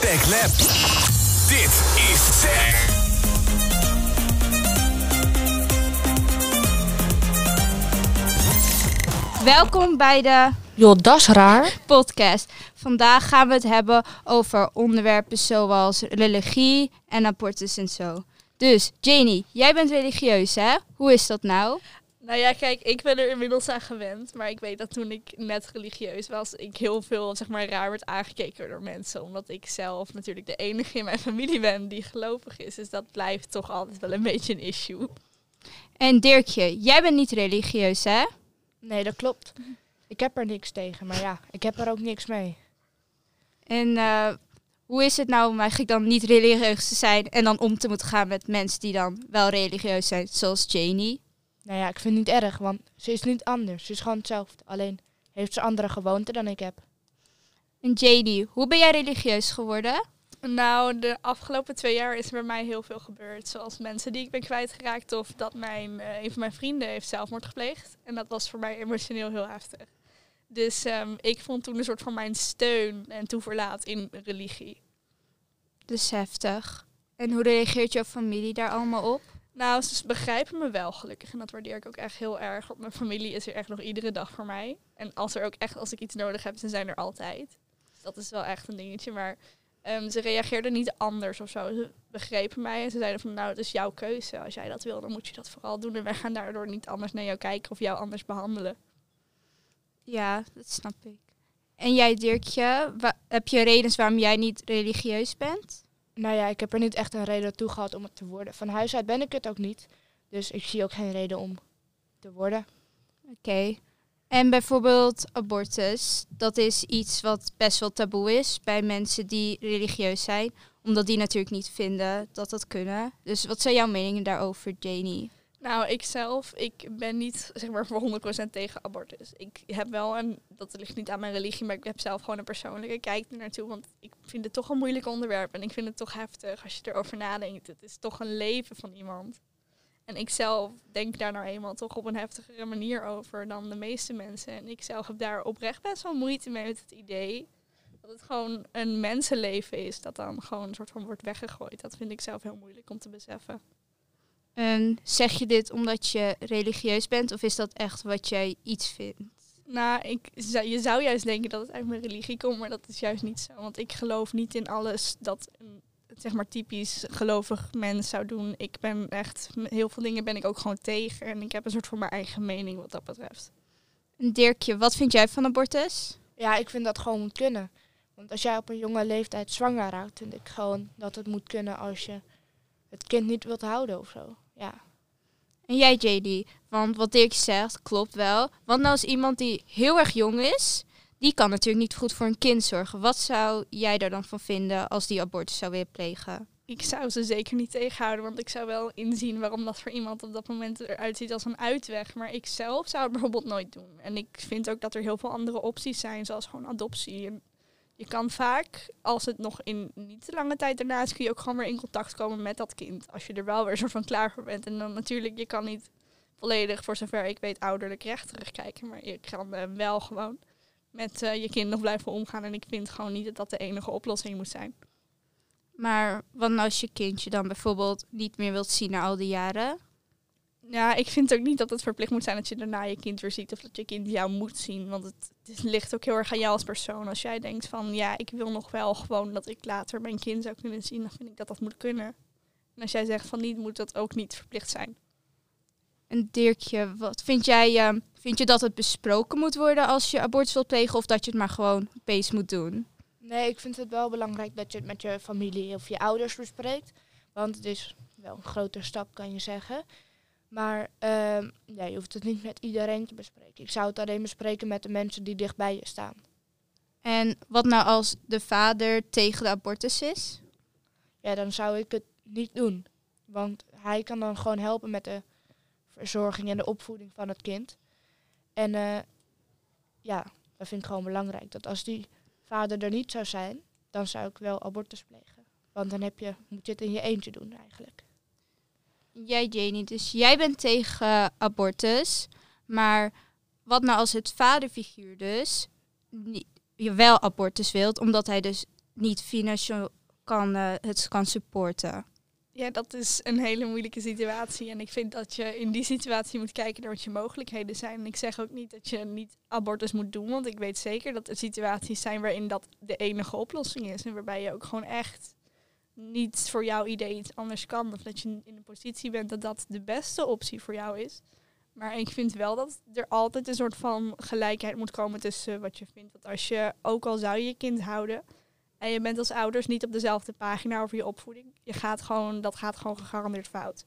Hashtag Lab. Dit is Zeg. Welkom bij de Joh, dat is raar. podcast. Vandaag gaan we het hebben over onderwerpen zoals religie en abortus en zo. Dus, Janie, jij bent religieus, hè? Hoe is dat nou? Nou ja, kijk, ik ben er inmiddels aan gewend. Maar ik weet dat toen ik net religieus was, ik heel veel zeg maar raar werd aangekeken door mensen. Omdat ik zelf natuurlijk de enige in mijn familie ben die gelovig is. Dus dat blijft toch altijd wel een beetje een issue. En Dirkje, jij bent niet religieus, hè? Nee, dat klopt. Ik heb er niks tegen, maar ja, ik heb er ook niks mee. En eh, hoe is het nou om eigenlijk dan niet religieus te zijn en dan om te moeten gaan met mensen die dan wel religieus zijn, zoals Janie? Nou ja, ik vind het niet erg, want ze is niet anders. Ze is gewoon hetzelfde. Alleen heeft ze andere gewoonten dan ik heb. En Janie, hoe ben jij religieus geworden? Nou, de afgelopen twee jaar is er bij mij heel veel gebeurd. Zoals mensen die ik ben kwijtgeraakt of dat mijn, eh, een van mijn vrienden heeft zelfmoord gepleegd. En dat was voor mij emotioneel heel heftig. Dus ehm, ik vond toen een soort van mijn steun en toeverlaat in religie. Dus heftig. En hoe reageert jouw familie daar allemaal op? Nou, ze begrijpen me wel gelukkig. En dat waardeer ik ook echt heel erg. Want mijn familie is er echt nog iedere dag voor mij. En als er ook echt, als ik iets nodig heb, ze zijn er altijd. Dat is wel echt een dingetje. Maar ehm, ze reageerden niet anders of zo. Ze begrepen mij en ze zeiden van, nou, het is jouw keuze. Als jij dat wil, dan moet je dat vooral doen. En wij gaan daardoor niet anders naar jou kijken of jou anders behandelen. Ja, dat snap ik. En jij, Dirkje, heb je redenen waarom jij niet religieus bent? Nou ja, ik heb er niet echt een reden toe gehad om het te worden. Van huis uit ben ik het ook niet. Dus ik zie ook geen reden om te worden. Oké. En bijvoorbeeld abortus, dat is iets wat best wel taboe is bij mensen die religieus zijn. Omdat die natuurlijk niet vinden dat dat kunnen. Dus wat zijn jouw meningen daarover, Janie? Nou, ik zelf, ik ben niet zeg maar voor 100% tegen abortus. Ik heb wel een, dat ligt niet aan mijn religie, maar ik heb zelf gewoon een persoonlijke kijk er naartoe. Want ik vind het toch een moeilijk onderwerp en ik vind het toch heftig als je erover nadenkt. Het is toch een leven van iemand. En ik zelf denk daar nou eenmaal toch op een heftigere manier over dan de meeste mensen. En ik zelf heb daar oprecht best wel moeite mee met het idee dat het gewoon een mensenleven is dat dan gewoon een soort van wordt weggegooid. Dat vind ik zelf heel moeilijk om te beseffen. En zeg je dit omdat je religieus bent of is dat echt wat jij iets vindt? Nou, ik, zou- je zou juist denken dat het uit mijn religie komt, maar dat is juist niet zo. Want ik geloof niet in alles dat een zeg maar typisch gelovig mens zou doen. Ik ben echt, heel veel dingen ben ik ook gewoon tegen. En ik heb een soort van mijn eigen mening wat dat betreft. En Dirkje, wat vind jij van abortus? Ja, ik vind dat gewoon moet kunnen. Want als jij op een jonge leeftijd zwanger raakt, vind ik gewoon dat het moet kunnen als je het kind niet wilt houden of zo. Ja. En jij, JD, want wat Dirk zegt klopt wel. Want nou als iemand die heel erg jong is, die kan natuurlijk niet goed voor een kind zorgen. Wat zou jij daar dan van vinden als die abortus zou willen plegen? Ik zou ze zeker niet tegenhouden, want ik zou wel inzien waarom dat voor iemand op dat moment eruit ziet als een uitweg. Maar ik zelf zou het bijvoorbeeld nooit doen. En ik vind ook dat er heel veel andere opties zijn, zoals gewoon adoptie. Je kan vaak, als het nog in niet te lange tijd daarna is, kun je ook gewoon weer in contact komen met dat kind. Als je er wel weer soort van klaar voor bent. En dan natuurlijk, je kan niet volledig, voor zover ik weet, ouderlijk recht terugkijken. Maar je kan eh, wel gewoon met eh, je kind nog blijven omgaan. En ik vind gewoon niet dat dat de enige oplossing moet zijn. Maar wat nou als je kindje dan bijvoorbeeld niet meer wilt zien na al die jaren? Ja, ik vind ook niet dat het verplicht moet zijn dat je daarna je kind weer ziet of dat je kind jou moet zien. Want het, het ligt ook heel erg aan jou als persoon. Als jij denkt van ja, ik wil nog wel gewoon dat ik later mijn kind zou kunnen zien, dan vind ik dat dat moet kunnen. En als jij zegt van niet, moet dat ook niet verplicht zijn. En Dirkje, wat vind jij, eh, vind je dat het besproken moet worden als je abortus wilt plegen of dat je het maar gewoon opeens moet doen? Nee, ik vind het wel belangrijk dat je het met je familie of je ouders bespreekt. Want het is wel een grote stap, kan je zeggen. Maar ehm, ja, je hoeft het niet met iedereen te bespreken. Ik zou het alleen bespreken met de mensen die dichtbij je staan. En wat nou als de vader tegen de abortus is? Ja, dan zou ik het niet doen. Want hij kan dan gewoon helpen met de verzorging en de opvoeding van het kind. En eh, ja, dat vind ik gewoon belangrijk. Dat als die vader er niet zou zijn, dan zou ik wel abortus plegen. Want dan heb je, moet je het in je eentje doen eigenlijk. Jij, Janie, dus jij bent tegen abortus. Maar wat nou als het vaderfiguur dus niet, je wel abortus wilt, omdat hij dus niet financieel kan, eh, het kan supporten. Ja, dat is een hele moeilijke situatie. En ik vind dat je in die situatie moet kijken naar wat je mogelijkheden zijn. En ik zeg ook niet dat je niet abortus moet doen. Want ik weet zeker dat er situaties zijn waarin dat de enige oplossing is. En waarbij je ook gewoon echt niet voor jouw idee iets anders kan. Of dat je in een positie bent dat dat de beste optie voor jou is. Maar ik vind wel dat er altijd een soort van gelijkheid moet komen tussen wat je vindt. Want als je, ook al zou je je kind houden, en je bent als ouders niet op dezelfde pagina over je opvoeding, je gaat gewoon, dat gaat gewoon gegarandeerd fout.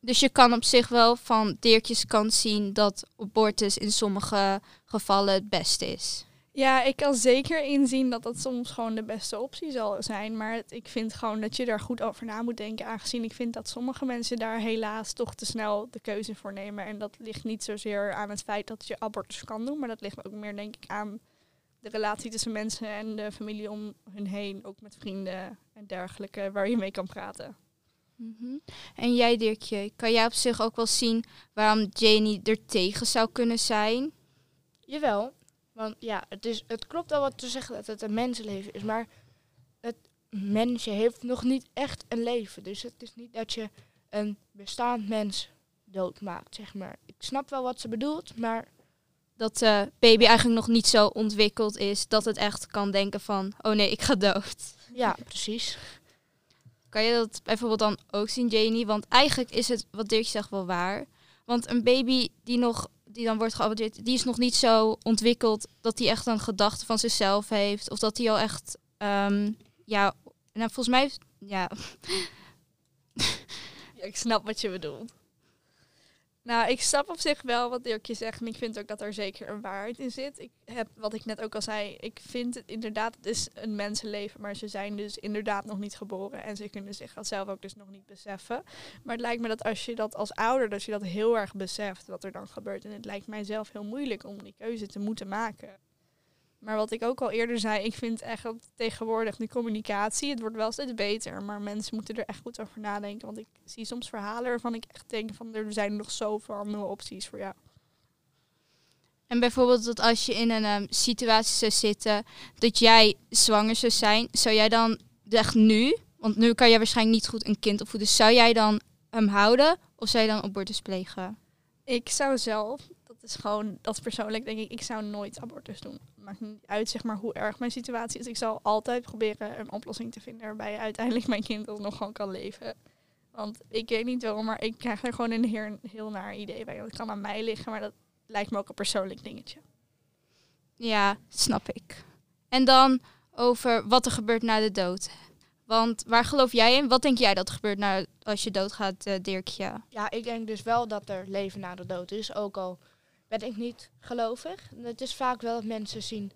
Dus je kan op zich wel van Dirkjes kant zien dat abortus in sommige gevallen het beste is. Ja, ik kan zeker inzien dat dat soms gewoon de beste optie zal zijn. Maar het- ik vind gewoon dat je daar goed over na moet denken. Aangezien ik vind dat sommige mensen daar helaas toch te snel de keuze voor nemen. En dat ligt niet zozeer aan het feit dat je abortus kan doen. Maar dat ligt ook meer denk ik aan de relatie tussen mensen en de familie om hun heen. Ook met vrienden en dergelijke waar je mee kan praten. Mhm. En jij Dirkje, kan jij op zich ook wel zien waarom Janie er tegen zou kunnen zijn? Jawel, want ja, het, is, het klopt wel wat te zeggen dat het een mensenleven is, maar het mensje heeft nog niet echt een leven. Dus het is niet dat je een bestaand mens doodmaakt, zeg maar. Ik snap wel wat ze bedoelt, maar Dat de baby eigenlijk nog niet zo ontwikkeld is dat het echt kan denken van, oh nee, ik ga dood. ja, precies. Kan je dat bijvoorbeeld dan ook zien, Janie? Want eigenlijk is het, wat Dirk zegt, wel waar. Want een baby die, nog, die dan wordt geaborteerd, die is nog niet zo ontwikkeld dat hij echt een gedachte van zichzelf heeft. Of dat hij al echt, ehm, ja, nou volgens mij, ja, Ja, ik snap wat je bedoelt. Nou, ik snap op zich wel wat Dirkje zegt. En ik vind ook dat er zeker een waarheid in zit. Ik heb, wat ik net ook al zei, ik vind het inderdaad, het is een mensenleven. Maar ze zijn dus inderdaad nog niet geboren. En ze kunnen zich dat zelf ook dus nog niet beseffen. Maar het lijkt me dat als je dat als ouder, dat je dat heel erg beseft, wat er dan gebeurt. En het lijkt mij zelf heel moeilijk om die keuze te moeten maken. Maar wat ik ook al eerder zei, ik vind echt dat tegenwoordig de communicatie, het wordt wel steeds beter, maar mensen moeten er echt goed over nadenken. Want ik zie soms verhalen waarvan ik echt denk van er zijn nog zoveel andere opties voor jou. En bijvoorbeeld dat als je in een ehm, situatie zou zitten dat jij zwanger zou zijn, zou jij dan echt nu, want nu kan jij waarschijnlijk niet goed een kind opvoeden, zou jij dan hem houden of zou je dan abortus plegen? Ik zou zelf, is gewoon, dat is persoonlijk denk ik, ik zou nooit abortus doen. Maakt niet uit zeg maar hoe erg mijn situatie is. Ik zal altijd proberen een oplossing te vinden waarbij uiteindelijk mijn kind alsnog gewoon kan leven. Want ik weet niet waarom, maar ik krijg er gewoon een heel, heel naar idee bij. Dat kan aan mij liggen, maar dat lijkt me ook een persoonlijk dingetje. Ja, snap ik. En dan over wat er gebeurt na de dood. Want waar geloof jij in? Wat denk jij dat er gebeurt na, als je doodgaat, eh Dirkje? Ja, ik denk dus wel dat er leven na de dood is, ook al ben ik niet gelovig. Het is vaak wel dat mensen zien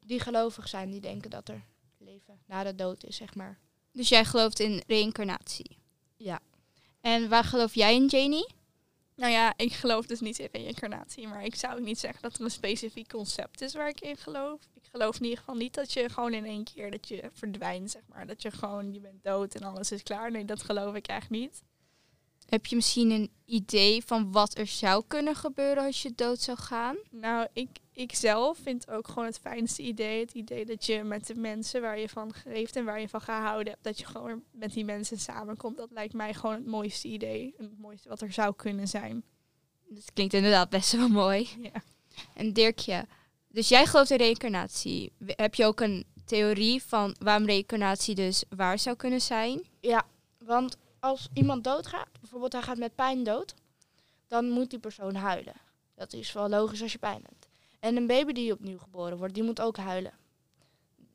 die gelovig zijn, die denken dat er leven na de dood is, zeg maar. Dus jij gelooft in reïncarnatie. Ja. En waar geloof jij in, Janie? Nou ja, ik geloof dus niet in reïncarnatie, maar ik zou ook niet zeggen dat er een specifiek concept is waar ik in geloof. Ik geloof in ieder geval niet dat je gewoon in één keer dat je verdwijnt, zeg maar. Dat je gewoon, je bent dood en alles is klaar. Nee, dat geloof ik echt niet. Heb je misschien een idee van wat er zou kunnen gebeuren als je dood zou gaan? Nou, ik, ik zelf vind ook gewoon het fijnste idee. Het idee dat je met de mensen waar je van geeft en waar je van gehouden hebt, dat je gewoon met die mensen samenkomt. Dat lijkt mij gewoon het mooiste idee. En het mooiste wat er zou kunnen zijn. Dat klinkt inderdaad best wel mooi. Ja. En Dirkje, dus jij gelooft in reïncarnatie. Heb je ook een theorie van waarom reïncarnatie dus waar zou kunnen zijn? Ja, want als iemand doodgaat, bijvoorbeeld hij gaat met pijn dood, dan moet die persoon huilen. Dat is wel logisch als je pijn hebt. En een baby die opnieuw geboren wordt, die moet ook huilen.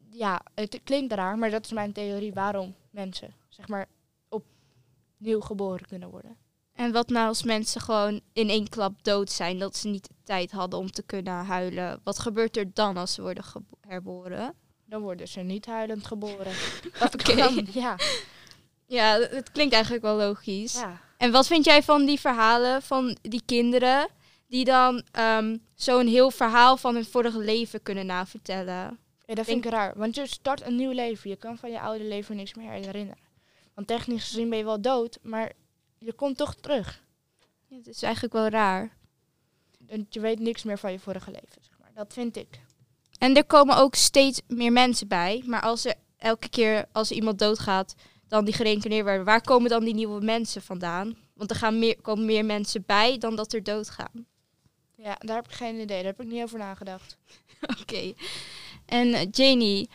Ja, het klinkt raar, maar dat is mijn theorie waarom mensen, zeg maar, opnieuw geboren kunnen worden. En wat nou als mensen gewoon in één klap dood zijn, dat ze niet de tijd hadden om te kunnen huilen? Wat gebeurt er dan als ze worden herboren? Dan worden ze niet huilend geboren. Oké. kan, ja. Ja, het klinkt eigenlijk wel logisch. ja. En wat vind jij van die verhalen van die kinderen die dan ehm, zo'n heel verhaal van hun vorige leven kunnen navertellen? Ja, dat vind ik raar. Want je start een nieuw leven. Je kan van je oude leven niks meer herinneren. Want technisch gezien ben je wel dood, maar je komt toch terug. Ja, dat is eigenlijk wel raar. Want je weet niks meer van je vorige leven, zeg maar. Dat vind ik. En er komen ook steeds meer mensen bij. Maar als er elke keer als iemand doodgaat, dan die gereïncarneerd worden. Waar komen dan die nieuwe mensen vandaan? Want er gaan meer, komen meer mensen bij dan dat er doodgaan. Ja, daar heb ik geen idee. Daar heb ik niet over nagedacht. Oké. En eh, Janie,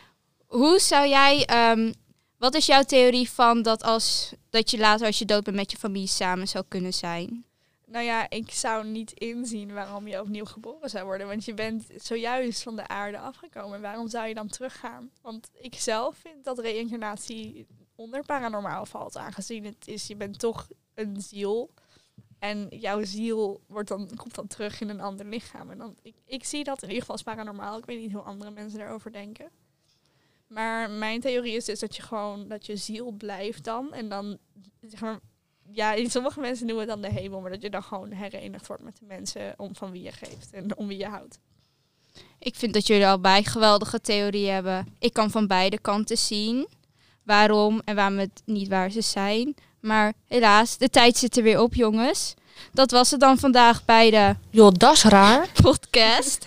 hoe zou jij... ehm, wat is jouw theorie van dat, als, dat je later als je dood bent met je familie samen zou kunnen zijn? Nou ja, ik zou niet inzien waarom je opnieuw geboren zou worden. Want je bent zojuist van de aarde afgekomen. Waarom zou je dan teruggaan? Want ik zelf vind dat reïncarnatie onder paranormaal valt. Aangezien het is, je bent toch een ziel. En jouw ziel wordt dan, komt dan terug in een ander lichaam. En dan, ik, ik zie dat in ieder geval als paranormaal. Ik weet niet hoe andere mensen daarover denken. Maar mijn theorie is dus dat je gewoon, dat je ziel blijft dan. En dan, zeg maar, ja, sommige mensen noemen het dan de hemel. Maar dat je dan gewoon herenigd wordt met de mensen om van wie je geeft en om wie je houdt. Ik vind dat jullie allebei geweldige theorieën hebben. Ik kan van beide kanten zien waarom en waarom het niet waar ze zijn. Maar helaas, de tijd zit er weer op, jongens. Dat was het dan vandaag bij de Joh, dat is raar. podcast.